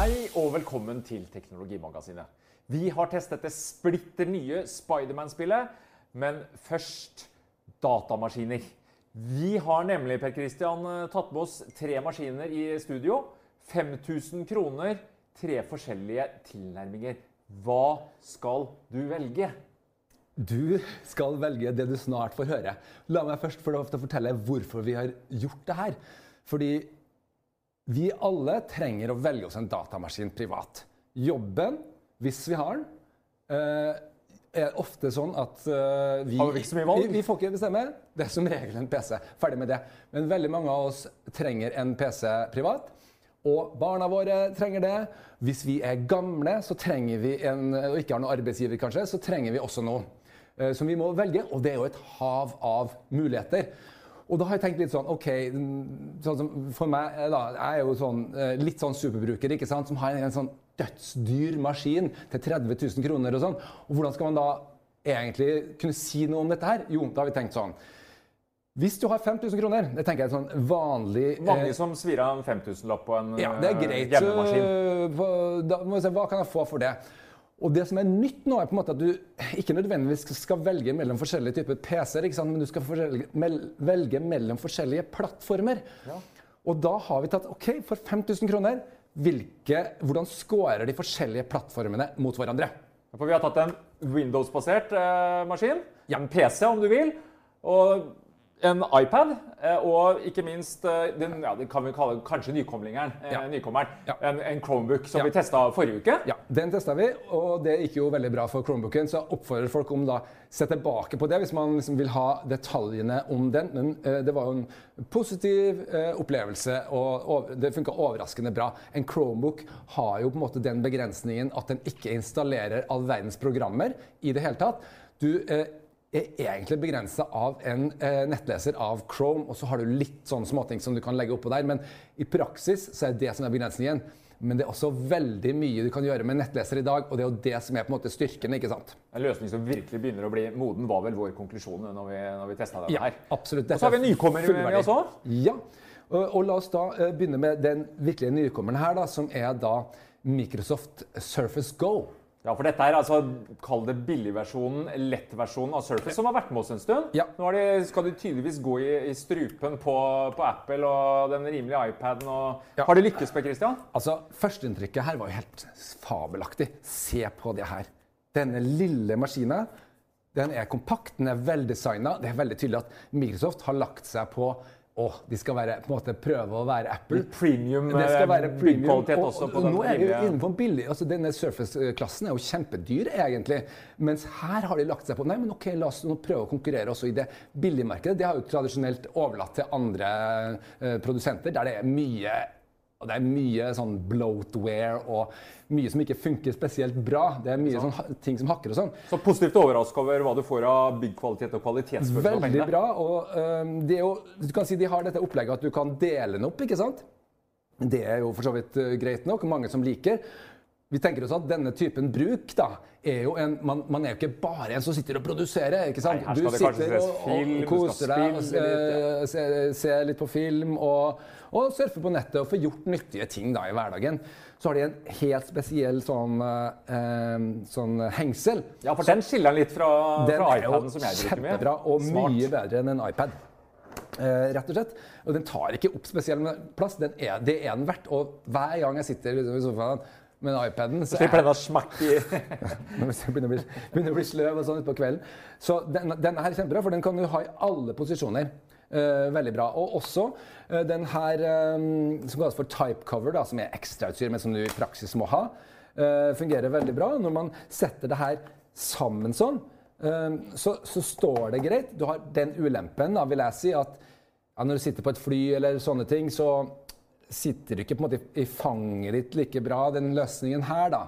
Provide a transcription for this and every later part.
Hei og velkommen til Teknologimagasinet. Vi har testet det splitter nye Spiderman-spillet, men først datamaskiner. Vi har nemlig Per Christian, tatt med oss tre maskiner i studio. 5000 kroner, tre forskjellige tilnærminger. Hva skal du velge? Du skal velge det du snart får høre. La meg først få lov til å fortelle hvorfor vi har gjort det her. Fordi vi alle trenger å velge oss en datamaskin privat. Jobben, hvis vi har den, eh, er ofte sånn at eh, vi, Har vi ikke så mye valg? vi, vi får ikke bestemme. Det er som regel en PC. Ferdig med det. Men veldig mange av oss trenger en PC privat. Og barna våre trenger det. Hvis vi er gamle så trenger vi en, og ikke har noen arbeidsgiver, kanskje, så trenger vi også noe eh, som vi må velge. Og det er jo et hav av muligheter. Og da har jeg tenkt litt sånn OK sånn som For meg, da, jeg er jo sånn, eh, litt sånn superbruker ikke sant, som har en, en sånn dødsdyr maskin til 30 000 kroner og sånn. Og hvordan skal man da egentlig kunne si noe om dette her? Jo, da har vi tenkt sånn. Hvis du har 5000 kroner, det tenker jeg er sånn vanlig Mange eh, som svir av en 5000-lapp på en ja, det er eh, greit. hjemmemaskin. Så, da må vi se, hva kan jeg få for det? Og det som er nytt nå, er på en måte at du ikke nødvendigvis skal velge mellom forskjellige typer PC-er, men du skal velge mellom forskjellige plattformer. Og da har vi tatt OK, for 5000 kroner, hvilke, hvordan scorer de forskjellige plattformene mot hverandre? For vi har tatt en Windows-basert eh, maskin, Ja. en PC om du vil, og en iPad, eh, og ikke minst eh, den, ja, det kan vi kalle kanskje nykomlingeren, eh, Ja. nykommeren, Ja. en, en Chromebook som vi testa forrige uke. Ja, Den testa vi, og det gikk jo veldig bra for Chromebooken. Så jeg oppfordrer folk om da se tilbake på det hvis man liksom vil ha detaljene om den. Men eh, det var jo en positiv eh, opplevelse, og og det funka overraskende bra. En Chromebook har jo på en måte den begrensningen at den ikke installerer all verdens programmer i det hele tatt. Du eh, er egentlig begrensa av en eh, nettleser av Chrome, og så har du litt sånne småting som du kan legge oppå der. Men i praksis så er det som er begrensningen. Men det er også veldig mye du kan gjøre med nettleser i dag, og det er jo det som er på en måte styrken. ikke sant? En løsning som virkelig begynner å bli moden, var vel vår konklusjon når vi, når vi testa Ja, her. absolutt. Og så har vi en nykommer med oss òg. Ja. Og, og la oss da eh, begynne med den virkelige nykommeren her, da, som er da Microsoft Surface Go. Ja, for dette er altså, kall det billigversjonen, lettversjonen av Surface, som har vært med oss en stund. Ja. Nå de, skal de tydeligvis gå i, i strupen på, på Apple og den rimelige iPaden. Og, Ja. Har de lykkes, med, Christian? Altså, Førsteinntrykket her var jo helt fabelaktig. Se på det her. Denne lille maskina. Den er kompakt, den er veldesigna. Det er veldig tydelig at Microsoft har lagt seg på å, de skal være, på en måte prøve å være Apple. Premium, Det skal være eh, premium. byggkvalitet Og, også på den nå er vi jo innenfor billig. altså Denne Surface-klassen er jo kjempedyr, egentlig. Mens her har de lagt seg på Nei, men ok, la oss nå prøve å konkurrere også i det billigmarkedet. Det har jo tradisjonelt overlatt til andre eh, produsenter, der det er mye og det er mye sånn bloatware og mye som ikke funker spesielt bra. Det er mye sånn, ting som hakker og sånn. Så positivt overraska over hva du får av byggkvalitet og kvalitetsfølelse Veldig bra. Og um, det jo, du kan si de har dette opplegget at du kan dele den opp, ikke sant? Det er jo for så vidt øh, greit nok, mange som liker. Vi tenker oss at denne typen bruk da, er jo en, man, man er jo ikke bare en som sitter og produserer. ikke sant? Nei, du sitter og, film, og, koser deg, og spille litt, øh, se, se litt på film og, og surfer på nettet og får gjort nyttige ting da i hverdagen. Så har de en helt spesiell sånn, øh, sånn hengsel. Ja, for den skiller den litt fra, Den fra iPaden som jeg bruker med. Den er kjempebra og Smart. mye bedre enn en iPad. Uh, rett og slett. Og den tar ikke opp spesiell plass. Den er, det er den verdt. Og hver gang jeg sitter liksom i sofaen med iPaden, så er den å smakke i begynner å bli, begynner å bli sløv og sånn utpå kvelden. Så den, den er kjempebra, for den kan du ha i alle posisjoner. Uh, veldig bra. Og også uh, den her um, som kalles for typecover, da, som er ekstrautstyr, men som du i praksis må ha, uh, fungerer veldig bra. Når man setter det her sammen sånn, så, så står det greit. Du har den ulempen, da, vil jeg si, at ja, når du sitter på et fly eller sånne ting, så sitter du ikke på en måte i- fanget ditt like bra, den løsningen her, da.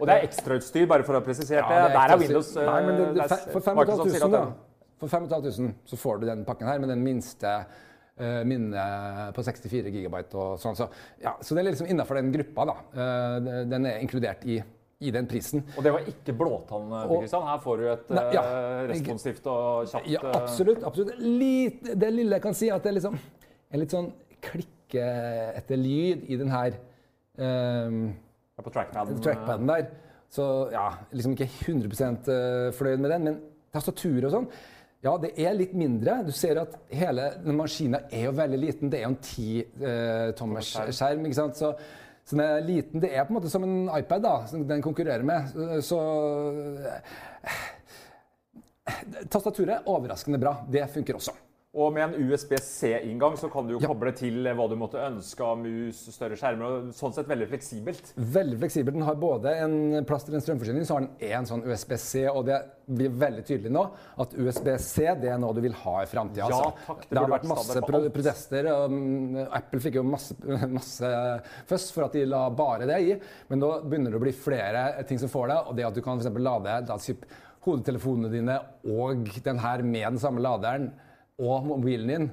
Og det er ekstrautstyr, bare for å ha presisert det. Ja, Der er. Windows eh, Nei, men det, det, For 5500 da, for 5500 så får du den pakken her med den minste uh, minnet på 64 gigabyte og sånn. Så, ja, så det er liksom innafor den gruppa, da. Uh, den er inkludert i, i den prisen. Og det var ikke blåtann, Kristian. Her får du et Nei, ja. eh, responsivt og kjapt Ja, eh, absolutt. absolutt. Litt, det lille jeg kan si, at det er liksom en litt sånn klikke etter lyd i den her um, Ja, på trackpaden. trackpaden der. Så ja, liksom ikke 100 eh, fornøyd med den. Men tastaturet og sånn, ja, det er litt mindre. Du ser at hele den maskinen er jo veldig liten. Det er jo en 10-tommers Tommers skjerm. ikke sant? Så, så den er liten. Det er på en måte som en iPad da, som den konkurrerer med. Så eh, Tastaturet er overraskende bra. Det funker også. Og med en USB-C-inngang så kan du jo Ja. koble til hva du måtte ønske av mus, større skjermer. og Sånn sett veldig fleksibelt. Veldig fleksibelt. Den har både en plass til en strømforsyning, så har den en sånn USB-C, og det blir veldig tydelig nå at USB-C det er noe du vil ha i framtida. Ja, takk. Det Det har vært masse pro protester. og mm, Apple fikk jo masse, masse føss for at de la bare det i, men nå begynner det å bli flere ting som får det, og det at du kan eksempel lade hodetelefonene dine og den her med den samme laderen og mobilen din.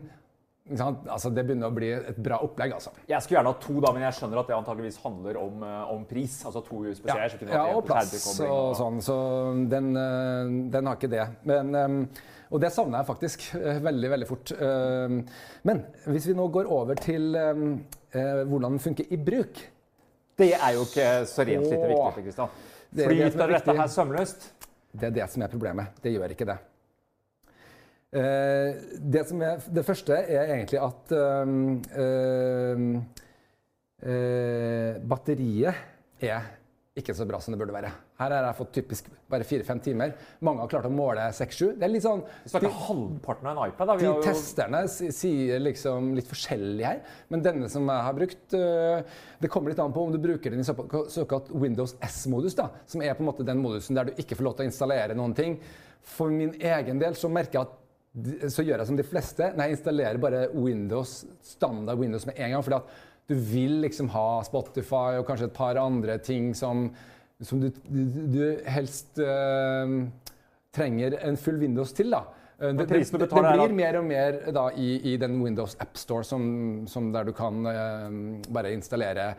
Altså, det begynner å bli et bra opplegg, altså. Jeg skulle gjerne ha to, da, men jeg skjønner at det antageligvis handler om, eh, om pris. Altså to USB-C-er. kunne Ja, og plass og, og sånn. Så den, eh, den har ikke det. Men, eh, og det savner jeg faktisk veldig, veldig fort. Men hvis vi nå går over til hvordan den funker i bruk Det er jo ikke så rent lite viktig. Er Flyter dette her sømløst? Det er det som er problemet. Det gjør ikke det. Eh, det, som er, det første er egentlig at eh, eh, eh, batteriet er ikke så bra som det burde være. Her har jeg fått typisk bare 4-5 timer. Mange har klart å måle 6-7. Det er litt sånn Vi snakker halvparten av en iPad. da. Vi de har jo testerne sier liksom litt forskjellig her, men denne som jeg har brukt øh, Det kommer litt an på om du bruker den i såkalt Windows S-modus, da, som er på en måte den modusen der du ikke får lov til å installere noen ting. For min egen del så merker jeg at de- så gjør jeg som de fleste. Nei, jeg installerer bare Windows, standard Windows med en gang. fordi at du vil liksom ha Spotify og kanskje et par andre ting som, som du, du, du helst øh, trenger en full Windows til. da. Eh, Det, det, det, det blir mer og mer da, i, i den Windows App Store som, som der du kan eh, bare installere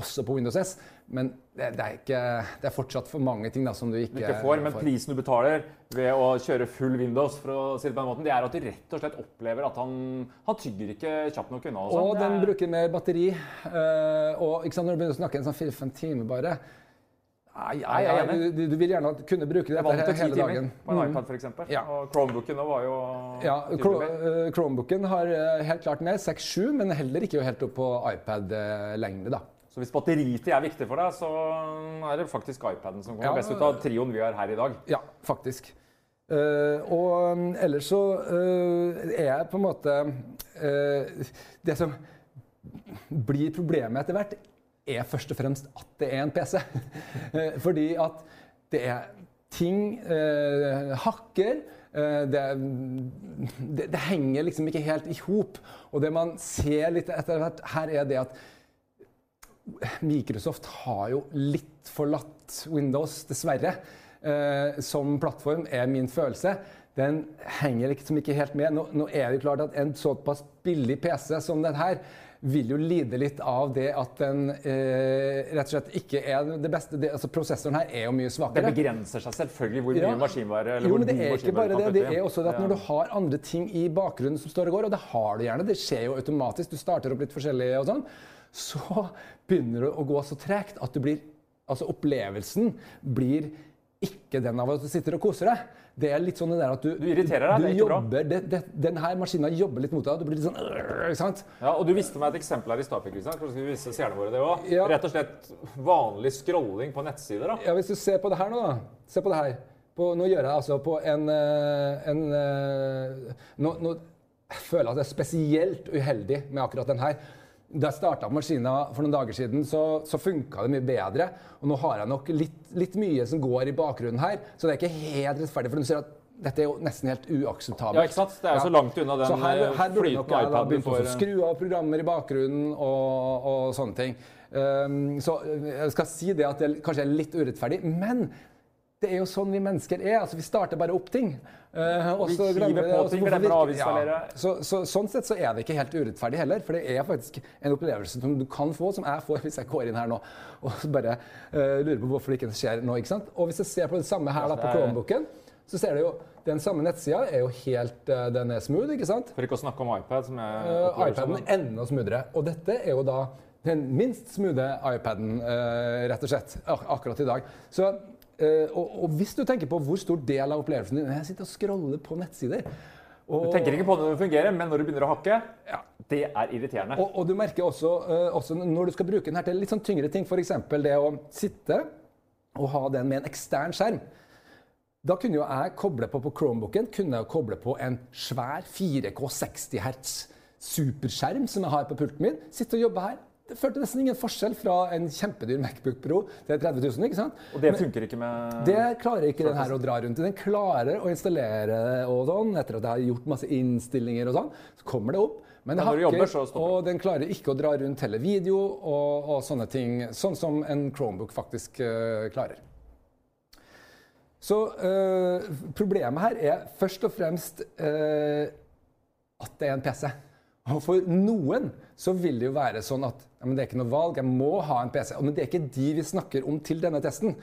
også på Windows S. Men det, det, er ikke, det er fortsatt for mange ting da, som du ikke, du ikke får, men prisen du betaler ved å kjøre full Windows, for å si det på den måten, det er at du rett og slett opplever at han, han tygger ikke kjapt nok unna. Og sånt. og den er- bruker mer batteri. eh, og sant, når du begynner å snakke en sånn fire-fem timer bare Nei, nei, Nei, du, du, vil gjerne kunne bruke Jeg dette hele timer dagen. på en Mm. iPad, f.eks. Ja. Og Chromebooken var jo Ja, eh, Chromebooken har eh, helt klart ned 6-7, men heller ikke helt opp på iPad-lengde. da. Så hvis batteritid er viktig for deg, så er det faktisk iPaden som kommer Ja, best ut av trioen vi har her i dag. Ja, faktisk. Uh, og um, ellers så uh, er jeg på en måte uh, Det som blir problemet etter hvert, er først og fremst at det er en PC. Fordi at det er ting hakker. det, det, det henger liksom ikke helt i hop. Og det man ser litt etter hvert her, er det at Microsoft har jo litt forlatt Windows, dessverre. Eh, som plattform er min følelse. Den henger liksom ikke helt med. Nå, nå er det jo klart at en såpass billig PC som den her vil jo lide litt av det at den eh, rett og slett ikke er det beste. Det, altså Prosessoren her er jo mye Det svakere. begrenser seg selvfølgelig hvor mye Ja. maskinvare eller Jo, men det er ikke bare det. Det er også det at når du har andre ting i bakgrunnen som står og går, og det har du gjerne, det skjer jo automatisk, du starter opp litt forskjellig og sånn, så begynner det å gå så tregt at blir Altså opplevelsen blir ikke den av at du sitter og koser deg. Det er litt sånn det der at du, Du irriterer deg, du det er ikke bra. jobber, det, det, Den her maskinen jobber litt mot deg, du blir litt sånn øh, ikke sant? Ja, og Du viste meg et eksempel her i stad. Kanskje vi vise seerne våre det også? Ja. Rett og slett vanlig scrolling på nettsider. da. Ja, Hvis du ser på det her nå, da. Se på det her. På, nå gjør jeg altså på en, eh, en eh, nå, nå føler jeg at det er spesielt uheldig med akkurat den her. Da jeg starta maskinen for noen dager siden, så, så funka det mye bedre. Og nå har jeg nok litt, litt mye som går i bakgrunnen her, så det er ikke helt rettferdig. For du ser at dette er jo nesten helt uakseptabelt. Ja, ikke sant? Det er jo så langt unna den Så her, eh, her burde nok flytende jeg da iPaden du å skru av programmer i bakgrunnen og, og sånne ting. Um, så jeg skal si det at det kanskje er litt urettferdig, men det er jo sånn vi mennesker er. altså Vi starter bare opp ting. Uh, og Vi så glemmer vi det, ting, avinstallere. Ja. Så, så, sånn sett så er det ikke helt urettferdig heller, for det er faktisk en opplevelse som du kan få, som jeg får hvis jeg går inn her nå og bare uh, lurer på hvorfor det ikke skjer nå. ikke sant? Og hvis jeg ser på det samme her da, på Chromebooken, så ser du jo den samme nettsida er jo helt uh, Den er smooth, ikke sant? For ikke å snakke om iPad, som er... Uh, iPaden er enda smoothere. Og dette er jo da den minst smoothe iPaden, uh, rett og slett, ak akkurat i dag. Så, og, og, hvis du tenker på hvor stor del av opplevelsen din Jeg sitter og scroller på nettsider. Og, du tenker ikke på det når det fungerer, men når du begynner å hakke, ja. det er irriterende. Og, og du merker også, uh, også, når du skal bruke den her til litt sånn tyngre ting, f.eks. det å sitte og ha den med en ekstern skjerm. Da kunne jo jeg koble på på Chromebooken kunne jeg koble på en svær 4K 60 Hz superskjerm som jeg har på pulten min. Sitte og jobbe her. Det følte nesten ingen forskjell fra en kjempedyr Macbook Pro til 30 000. ikke sant? Og det funker ikke med Det klarer ikke den her å dra rundt i. Den klarer å installere og sånn, etter at jeg har gjort masse innstillinger og sånn. Så kommer det opp. Men det hakker, jobber, og den klarer ikke å dra rundt hele video og, og sånne ting. Sånn som en Chromebook faktisk uh, klarer. Så uh, problemet her er først og fremst uh, at det er en PC. Og for noen så vil det jo være sånn at ja, det er ikke noe valg, jeg må ha en PC. Men det er ikke de vi snakker om til denne testen.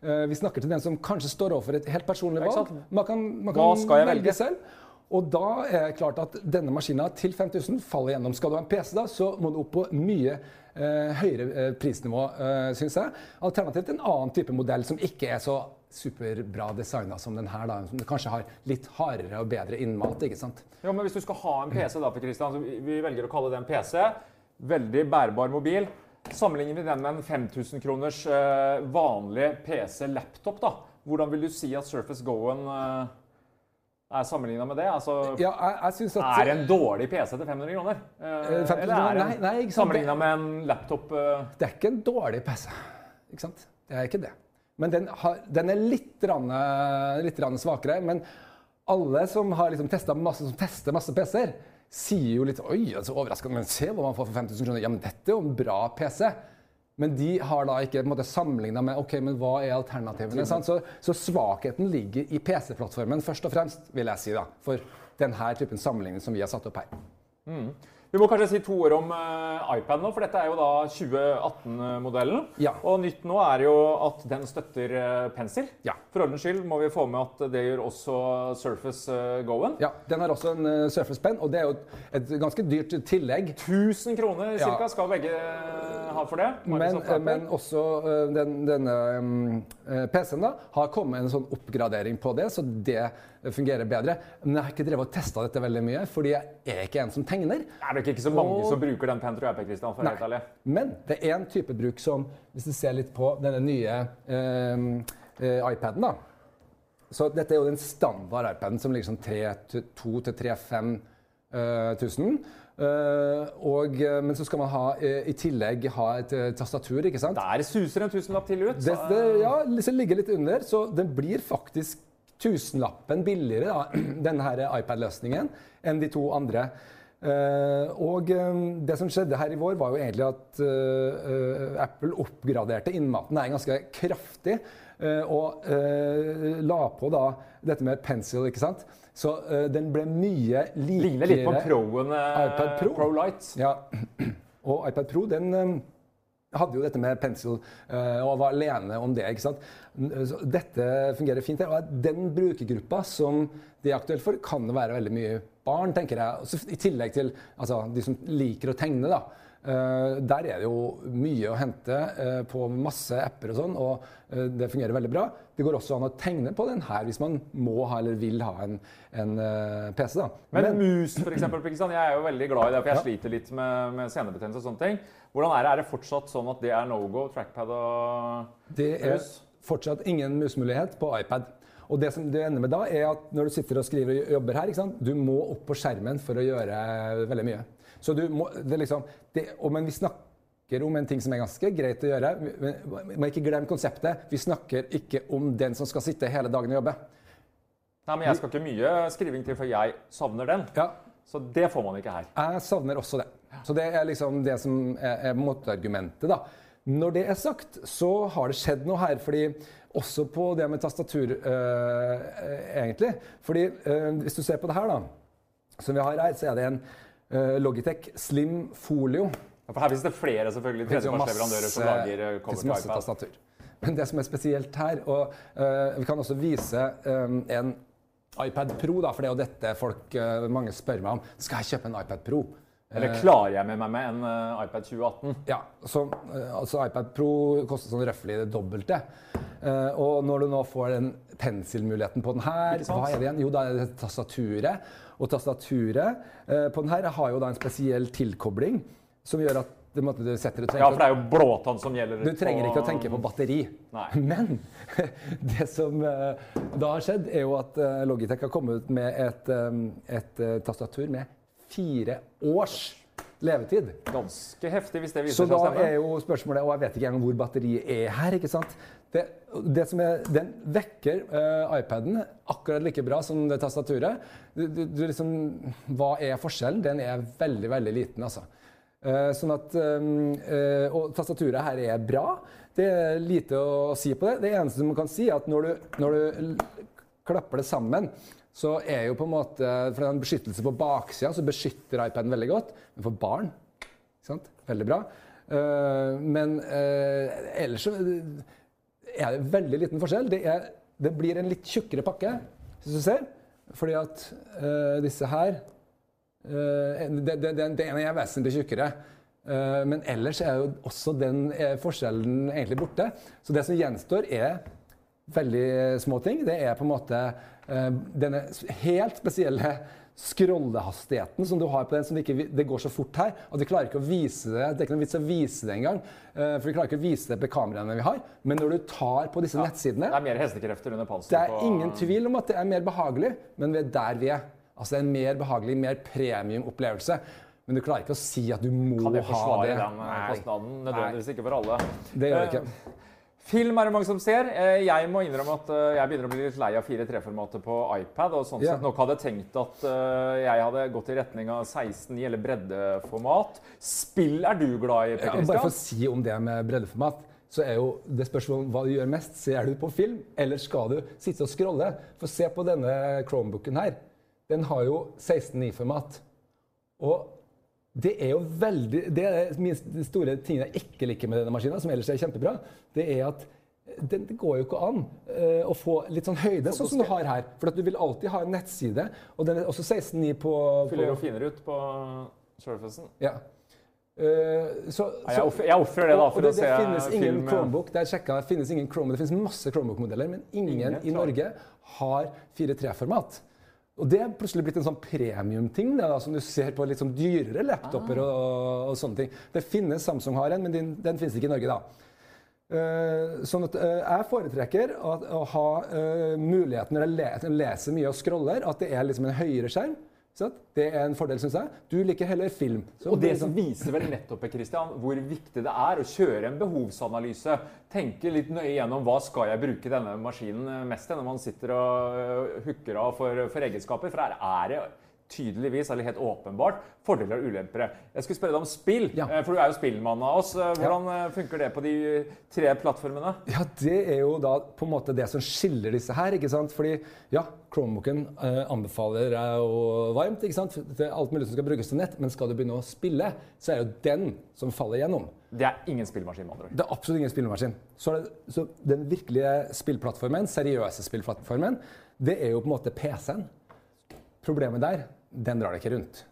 Uh, vi snakker til den som kanskje står overfor et helt personlig valg. Man kan, man kan velge, velge selv. Og da er det klart at denne maskina til 5000 faller gjennom. Skal du ha en PC, da, så må du opp på mye eh, høyere eh, prisnivå, eh, syns jeg. Alternativt en annen type modell som ikke er så superbra designa som den her, da, som kanskje har litt hardere og bedre innmalt. ikke sant? Ja, men Hvis du skal ha en PC, da, for Christian, så vi velger å kalle det en PC, veldig bærbar mobil. Sammenligner vi den med en 5000 kroners eh, vanlig PC-laptop, da. Hvordan vil du si at Surface Go-en eh, er sammenligna med det? Altså, ja, jeg, jeg at, er det en dårlig PC til 500 kroner? Eh, eller er det sammenligna med en laptop? Eh? Det er ikke en dårlig PC. Ikke sant? Det er ikke det. Men den, har, den er litt, rande, litt rande svakere. Men alle som har liksom masse, som tester masse PC-er, sier jo litt Oi, så overraskende. Men se hva man får for 5000 kroner. Ja, men dette er jo en bra PC. Men de har da ikke sammenligna med ok, men hva er alternativene. Så, så, svakheten ligger i PC-plattformen først og fremst, vil jeg si. da, For denne typen sammenligning som vi har satt opp her. Mm. Vi må kanskje si to ord om uh, iPad nå, for dette er jo da 2018-modellen. Ja. Og nytt nå er jo at den støtter uh, pensel. Ja. For ordens skyld må vi få med at det gjør også Surface uh, Go-en. Ja, den har også en Surface Pen, og det er jo et ganske dyrt tillegg. 1000 kroner ca. Ja. skal begge ha for det. Men, men, også den, denne um, PC-en da, har kommet en sånn oppgradering på det, så det fungerer bedre. Men jeg har ikke drevet og testa dette veldig mye, fordi jeg er ikke en som tegner. Er det ikke så mange og... som bruker den Panther app, Christian, for Nei. helt ærlig? Men det er en type bruk som, hvis du ser litt på denne nye eh, eh, iPaden da. Så dette er jo den standard iPaden som ligger sånn 2000-3500. Uh, og, eh, men så skal man ha, uh, i tillegg ha et uh, tastatur. ikke sant? Der suser en tusenlapp til ut. Det, det, ja, det ligger litt under. Så den blir faktisk tusenlappen billigere, da, denne iPad-løsningen, enn de to andre. Uh, og um, det som skjedde her i vår, var jo egentlig at uh, Apple oppgraderte innmaten her ganske kraftig. Og la på da dette med pencil, ikke sant. Så den ble mye likere Ligner litt på Pro-en iPad Pro. Pro Light. Ja. Og iPad Pro den hadde jo dette med pensel uh, og var alene om det. ikke sant? Dette fungerer fint. og Den brukergruppa som det er aktuelt for, kan det være veldig mye barn, tenker jeg. I tillegg til altså, de som liker å tegne. da. Uh, der er det jo mye å hente uh, på masse apper og sånn, og uh, det fungerer veldig bra. Det går også an å tegne på den her hvis man må ha eller vil ha en, en PC. da. Men, Men mus, eksempel, jeg er jo veldig glad i det, for jeg ja. sliter litt med, med senebetennelse og sånne ting. Hvordan er det? Er det fortsatt sånn at det er no go, trackpad og Det er fortsatt ingen musmulighet på iPad. Og det som det ender med da, er at når du sitter og skriver og jobber her, du må opp på skjermen for å gjøre veldig mye. Så du må, det liksom, det, og, men vi snakker om en ting som er ganske greit å gjøre. Vi må ikke glemme konseptet. Vi snakker ikke om den som skal sitte hele dagen og jobbe. Nei, men Jeg skal ikke mye skriving til, for jeg savner den. Ja. Så det får man ikke her. Jeg savner også det. Så det er liksom det som er, er motargumentet. da. Når det er sagt, så har det skjedd noe her. fordi også på det med tastatur, øh, egentlig. Fordi øh, hvis du ser på det her, da, som vi har her, så er det en Logitech Slim Folio. Ja, for her finnes det flere selvfølgelig tredjepartsleverandører som lager cover til iPad. Tastatur. Men det som er spesielt her, og vi kan også vise en iPad Pro, da, for det er jo dette folk, mange spør meg om. Skal jeg kjøpe en iPad Pro? Eller klarer jeg med meg med en uh, iPad 2018? Ja, så, uh, altså iPad Pro koster sånn røftlig det dobbelte. Uh, og når du nå får den penselmuligheten på den her, hva er det igjen? Jo, da er det tastaturet. Og tastaturet på den her har jo da en spesiell tilkobling som gjør at du, måtte, du setter, du ja, for det er jo blåtann som gjelder. Du trenger ikke å tenke på batteri. Nei. Men det som da har skjedd, er jo at Logitech har kommet ut med et, et tastatur med fire års levetid. Ganske heftig hvis det viser Så seg å da er jo spørsmålet, og jeg vet ikke engang hvor batteriet er her. ikke sant? Det, det som er, Den vekker uh, iPaden akkurat like bra som det tastaturet. Du, du, du liksom, hva er forskjellen? Den er veldig, veldig liten, altså. Uh, sånn at, um, uh, og tastaturet her er bra. Det er lite å si på det. Det eneste man kan si, er at når du, når du klapper det sammen, så er jo på en måte For det er en beskyttelse på baksida, så beskytter iPaden veldig godt. Men for barn ikke sant? Veldig bra. Uh, men uh, ellers så er det veldig liten forskjell. Det, er, det, blir en litt tjukkere pakke, hvis du ser. Fordi at disse her Den ene er vesentlig tjukkere. men ellers er jo også den forskjellen egentlig borte. Så det som gjenstår, er veldig små ting. Det er på en måte uh, denne helt spesielle scrollehastigheten som du har på den, som det, ikke, det går så fort her at vi klarer ikke å vise det. Det er ikke noe vits å vise det engang. Uh, for vi klarer ikke å vise det på kameraene vi har. Men når du tar på disse ja, nettsidene Det er mer hestekrefter under panseret. Det er ingen tvil om at det er mer behagelig, men vi er der vi er. Altså det er en mer behagelig, mer premium-opplevelse. Men du klarer ikke å si at du må ha det. Kan jeg forsvare den eh, kostnaden? Nødvendigvis ikke for alle. Det gjør jeg ikke. Film er det mange som ser. Eh, jeg må innrømme at eh, jeg begynner å bli litt lei av 4-3-formatet på iPad. og sånn yeah. sett nok hadde tenkt at eh, jeg hadde gått i retning av 16.9 eller breddeformat. Spill er du glad i, Per Christian? Ja, bare for å si om det med breddeformat, så er jo det spørsmålet hva du gjør mest. Ser du på film, eller skal du sitte og scrolle? For se på denne Chromebooken her. Den har jo 16.9-format. Og det er jo veldig, det er de store tingene jeg ikke liker med denne maskinen, som ellers er kjempebra, det er at det, det går jo ikke an uh, å få litt sånn høyde, sånn som du har her. For du vil alltid ha en nettside, og den er også 16.9 på, Fyller jo finere ut på Surfacen. Ja. Uh, så, ja, jeg ofrer det da for det, å se film. Det finnes ingen Chromebook, Det, sjekket, det finnes ingen Chrome, det finnes masse Chromebook-modeller, men ingen, ingen i Norge har 4.3-format. Og det er plutselig blitt en sånn premiumting som du ser på litt sånn dyrere laptoper ah. og, og, sånne ting. Det finnes Samsung har en, men den, den finnes ikke i Norge, da. Uh, sånn at uh, Jeg foretrekker å, å ha uh, muligheten når jeg leser mye og scroller, at det er liksom en høyere skjerm. Det er en fordel, syns jeg. Du liker heller film. Så og det som viser vel nettopp Christian, hvor viktig det er å kjøre en behovsanalyse. Tenke litt nøye gjennom hva skal jeg bruke denne maskinen mest til når man sitter og øh, hooker av for, for egenskaper. For her er det tydeligvis, eller helt åpenbart, fordeler og ulemper. Jeg skulle spørre deg om spill, ja. Eh, for du er jo spillmann av oss. Eh, hvordan ja. Eh, funker det på de tre plattformene? Ja, Det er jo da på en måte det som skiller disse her. ikke sant? Fordi ja, Chromebooken eh, anbefaler jeg jo varmt. ikke sant? Det er alt mulig som skal brukes til nett, men skal du begynne å spille, så er det jo den som faller gjennom. Det er ingen spillmaskin? med andre Det er absolutt ingen spillmaskin. Så, det, så den virkelige spillplattformen, seriøse spillplattformen, det er jo på en måte PC-en. Problemet der den drar det ikke rundt.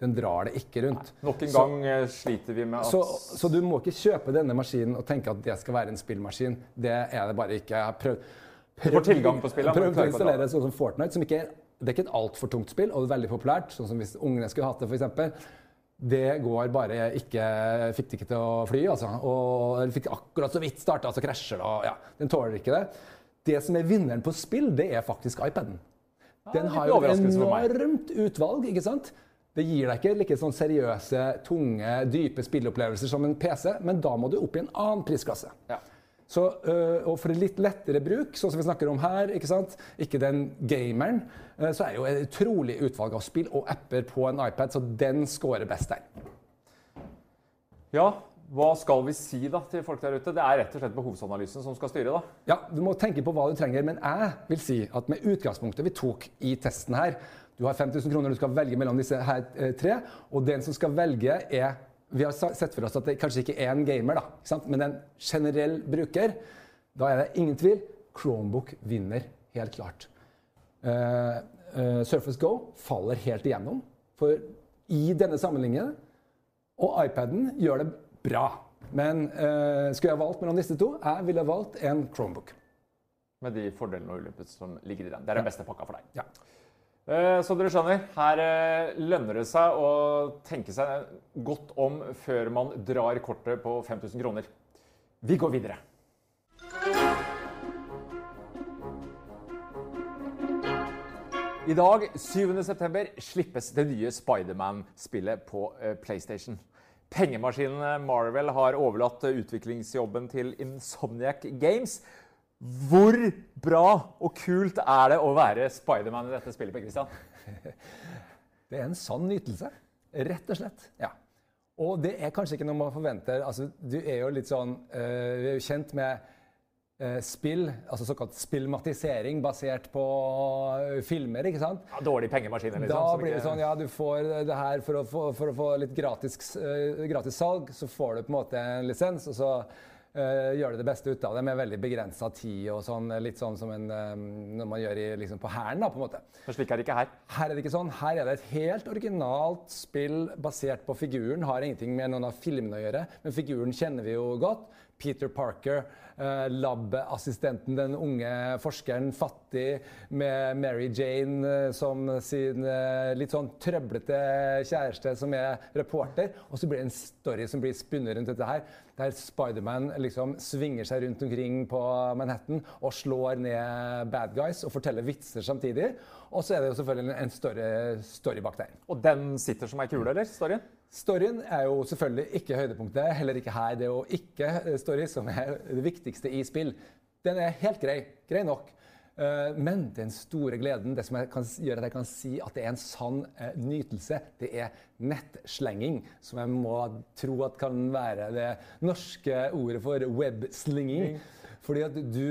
Den drar det ikke rundt. Nei, nok en gang så, eh, sliter vi med at så, så, du må ikke kjøpe denne maskinen og tenke at det skal være en spillmaskin. Det er det bare ikke. Prøvd, prøvd, får tilgang på spillet, prøv å installere sånn som Fortnite, som ikke er, det er ikke et altfor tungt spill, og det er veldig populært. Sånn som hvis ungene skulle hatt det, f.eks. Det går bare ikke Fikk det ikke til å fly, altså. Og fikk akkurat så vidt starta, så krasjer det. Ja, den tåler ikke det. Det som er vinneren på spill, det er faktisk iPaden. Den har jo et enormt utvalg. ikke sant? Det gir deg ikke like sånn seriøse, tunge, dype spilleopplevelser som en PC, men da må du opp i en annen prisklasse. Ja. Så, øh, og for litt lettere bruk, sånn som vi snakker om her, ikke sant? ikke den gameren, øh, så er jo et utrolig utvalg av spill og apper på en iPad, så den scorer best der. Ja, hva skal vi si da til folk der ute? Det er rett og slett behovsanalysen som skal styre? da. Ja, Du må tenke på hva du trenger. Men jeg vil si at med utgangspunktet vi tok i testen her Du har 5000 kroner du skal velge mellom disse her eh, tre. Og den som skal velge, er Vi har sett for oss at det kanskje ikke er en gamer, da, men en generell bruker. Da er det ingen tvil. Chromebook vinner helt klart. Uh, uh, Surface Go faller helt igjennom. For i denne sammenligningen Og iPaden gjør det bra. Men uh, skulle jeg valgt mellom disse to, jeg ville valgt en Chromebook. Med de fordelene og ulempene som ligger i den. Det er den beste pakka for deg. Ja. Så dere skjønner, her uh, lønner det seg å tenke seg godt om før man drar kortet på 5000 kroner. Vi går videre. I dag, 7.9, slippes det nye Spiderman-spillet på PlayStation. Pengemaskinen Marvel har overlatt utviklingsjobben til Insomniac Games. Hvor bra og kult er det å være Spiderman i dette spillet? Per Christian? Det er en sann nytelse. Rett og slett. Ja. Og det er kanskje ikke noe man forventer. Altså, du er jo litt sånn uh, er jo kjent med spill, altså såkalt spillmatisering basert på uh, filmer, ikke sant? Ja, Dårlige pengemaskiner, liksom. Da blir det sånn, ja, du får det her for å få, for å få litt gratis, gratis, salg, så får du på en måte en lisens, og så gjør du det beste ut av det med veldig begrensa tid og sånn. Litt sånn som en, når man gjør i, liksom på hæren, da, på en måte. Men slik er det ikke her? Her er det ikke sånn. Her er det et helt originalt spill basert på figuren. Har ingenting med noen av filmene å gjøre, men figuren kjenner vi jo godt. Peter Parker, eh, lab-assistenten, den unge forskeren, fattig, med Mary Jane eh, som sin eh, litt sånn trøblete kjæreste som er reporter. Og så blir det en story som blir spunnet rundt dette her, der Spiderman liksom svinger seg rundt omkring på Manhattan og slår ned bad guys og forteller vitser samtidig. Og så er det jo selvfølgelig en større story bak der. Og den sitter som ei kule, eller? Storyen? Storyen er jo selvfølgelig ikke høydepunktet. Heller ikke her. Det er jo ikke story som er det viktigste i spill. Den er helt grei. Grei nok. Men den store gleden, det som kan, gjør at jeg kan si at det er en sann eh, nytelse, det er nettslenging. Som jeg må tro at kan være det norske ordet for webslinging. Fordi at du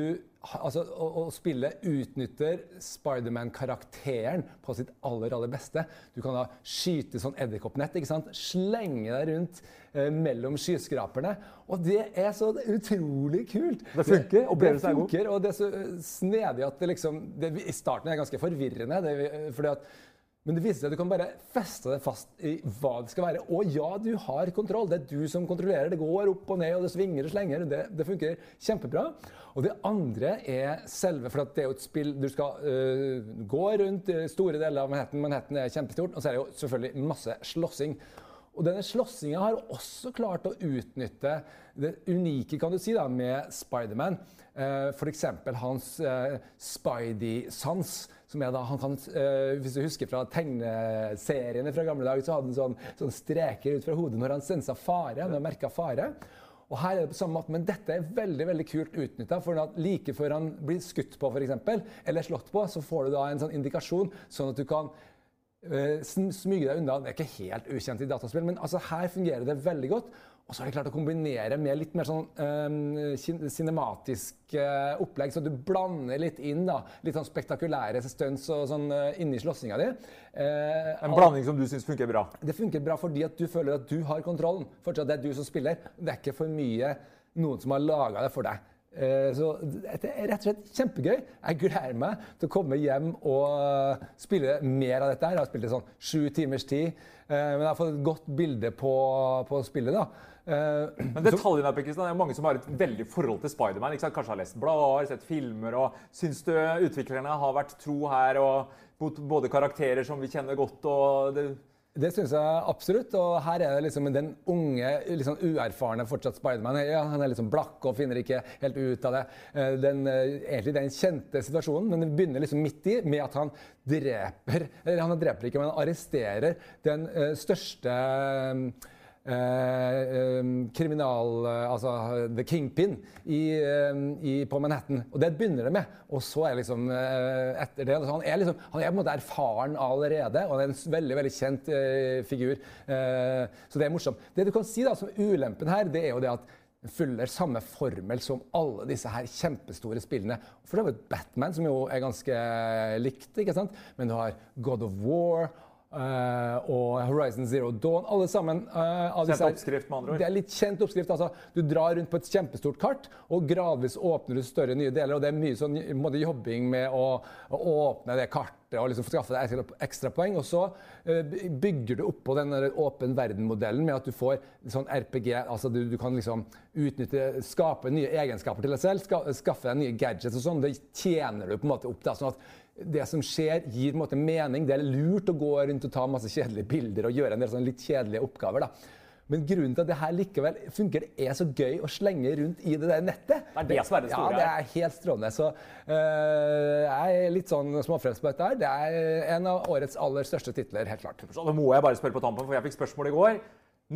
altså, å, å, spille utnytter Spiderman-karakteren på sitt aller, aller beste. Du kan da skyte sånn edderkoppnett, ikke sant? slenge deg rundt eh, mellom skyskraperne. Og det er så utrolig kult. Det funker. Opplevelsen det funker, Og det er så eh, snedig at det liksom det, I starten er det ganske forvirrende. Det, fordi at men det viser seg at du kan bare feste deg fast i hva det skal være. Og ja, du har kontroll. Det er du som kontrollerer. Det går opp og ned, og det svinger og slenger. Det, det funker kjempebra. Og det andre er selve For det er jo et spill du skal uh, gå rundt store deler av Manhattan. Manhattan er kjempestort. Og så er det jo selvfølgelig masse slåssing. Og denne slåssinga har også klart å utnytte det unike kan du si da, med Spiderman. Uh, F.eks. hans uh, Spidey-sans som er da, han kan, øh, Hvis du husker fra tegneseriene fra gamle dager, så hadde han sånn, sånn streker ut fra hodet når han sensa fare. når han fare. Og her er det på samme måte, Men dette er veldig veldig kult utnytta. Like før han blir skutt på, for eksempel, eller slått på, så får du da en sånn indikasjon, sånn at du kan øh, smyge deg unna. Det er ikke helt ukjent i dataspill, men altså her fungerer det veldig godt. Og så har de klart å kombinere med litt mer sånn um, cinematisk uh, opplegg, så du blander litt inn da, litt sånn spektakulære stunts og sånn uh, inni slåssinga di. Uh, en blanding som du syns funker bra? Det funker bra fordi at du føler at du har kontrollen. Fortsatt det er du som spiller. Det er ikke for mye noen som har laga det for deg. Så det er rett og slett kjempegøy. Jeg gleder meg til å komme hjem og spille mer av dette. her. Jeg har spilt i sånn sju timers tid. Men jeg har fått et godt bilde på, på spillet. da. Uh, Men detaljene her, Kristian, det er mange som har et veldig forhold til Spiderman. Kanskje har lest blader, sett filmer. og Syns du utviklerne har vært tro her og mot både karakterer som vi kjenner godt? og det det syns jeg absolutt. Og her er det liksom den unge, liksom uerfarne fortsatt Spiderman. Ja, han er liksom blakk og finner ikke helt ut av det. Eh, den, eh, egentlig den kjente situasjonen, men den begynner liksom midt i med at han dreper Eller han dreper ikke, men han arresterer den største Eh, kriminal Altså The Kingpin i, i, på Manhattan. Og det begynner det med. Og så er liksom eh, etter det han er, liksom, han er på en måte erfaren allerede, og han er en veldig veldig kjent eh, figur. Eh, så det er morsomt. Det du kan si da som ulempen her, det er jo det at følger samme formel som alle disse her kjempestore spillene. For det jo Batman, som jo er ganske likt, ikke sant? men du har God of War. Uh, og Horizon Zero Dawn. Alle sammen. Uh, kjent oppskrift, med andre ord? Det er litt kjent oppskrift. altså. Du drar rundt på et kjempestort kart, og gradvis åpner du større nye deler. og Det er mye sånn måte, jobbing med å, å, åpne det kartet og liksom skaffe deg ekstra, poeng. Og så eh, bygger du oppå den åpen verden-modellen med at du får sånn RPG. altså Du, du kan liksom utnytte, skape nye egenskaper til deg selv, ska, skaffe deg nye gadgets og sånn. Det tjener du på en måte opp. da, sånn at det som skjer, gir måte mening. Det er lurt å gå rundt og ta masse kjedelige bilder og gjøre en del sånn litt kjedelige oppgaver. da. Men grunnen til at det her likevel funker, det er så gøy å slenge rundt i det der nettet. Det er det som er det store Ja, det er helt strålende. Så øh, jeg er litt sånn småfrelst på dette her. Det er en av årets aller største titler, helt klart. Så nå må jeg bare spørre på tampen, for jeg fikk spørsmål i går.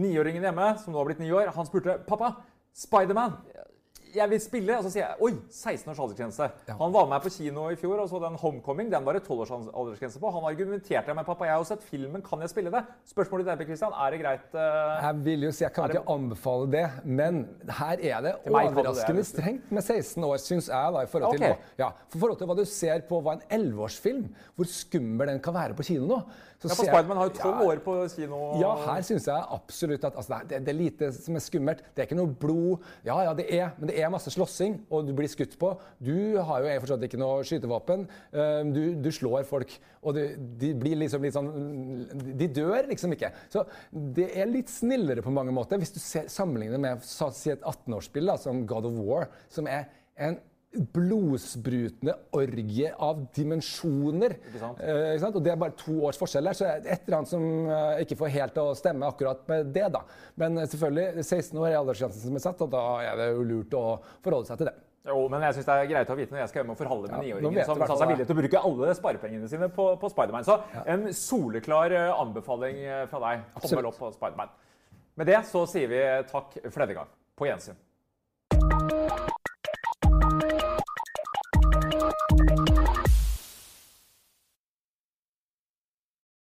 Niåringen hjemme, som nå har blitt ni år, han spurte pappa, Spiderman. Jeg vil spille. Og så sier jeg oi, 16 års aldersgrense. Han var med meg på kino i fjor og så den Homecoming. Den var det 12 års aldersgrense på. Han argumenterte med pappa, jeg har jo sett filmen, kan jeg spille det? Spørsmålet ditt er, Christian, er det greit? Uh... Jeg vil jo si, jeg kan det- ikke anbefale det, men her er det overraskende det, strengt med 16 år, syns jeg. da, i forhold til, okay. ja, for forhold til hva du ser på hva en 11-årsfilm, hvor skummel den kan være på kino nå. Så Ja, for Spiderman har jo 12 Ja, år på kino. ja, her syns jeg absolutt at altså, det, det er lite som er skummelt. Det er ikke noe blod. Ja, ja, det er, men det er masse slåssing, og du blir skutt på. Du har jo fortsatt ikke noe skytevåpen. Du, du slår folk, og du, de blir liksom litt sånn De dør liksom ikke. Så det er litt snillere på mange måter, hvis du ser, sammenligner med si et 18-årsspill som God of War, som er en blodsprutende orgie av dimensjoner. Ikke sant? Eh, ikke sant? Og det er bare to års forskjell her, så det et eller annet som eh, ikke får helt å stemme akkurat med det. da. Men eh, selvfølgelig, 16 år er aldersgrensen som er satt, og da er det jo lurt å forholde seg til det. Jo, men jeg synes det er greit å vite når jeg skal hjem og forhandle med Ja, niåringen som sa seg villig til å bruke alle sparepengene sine på, på Spiderman. Så en soleklar eh, anbefaling eh, fra deg. Tommel opp på Spiderman. Med det så sier vi takk for denne gang. På gjensyn.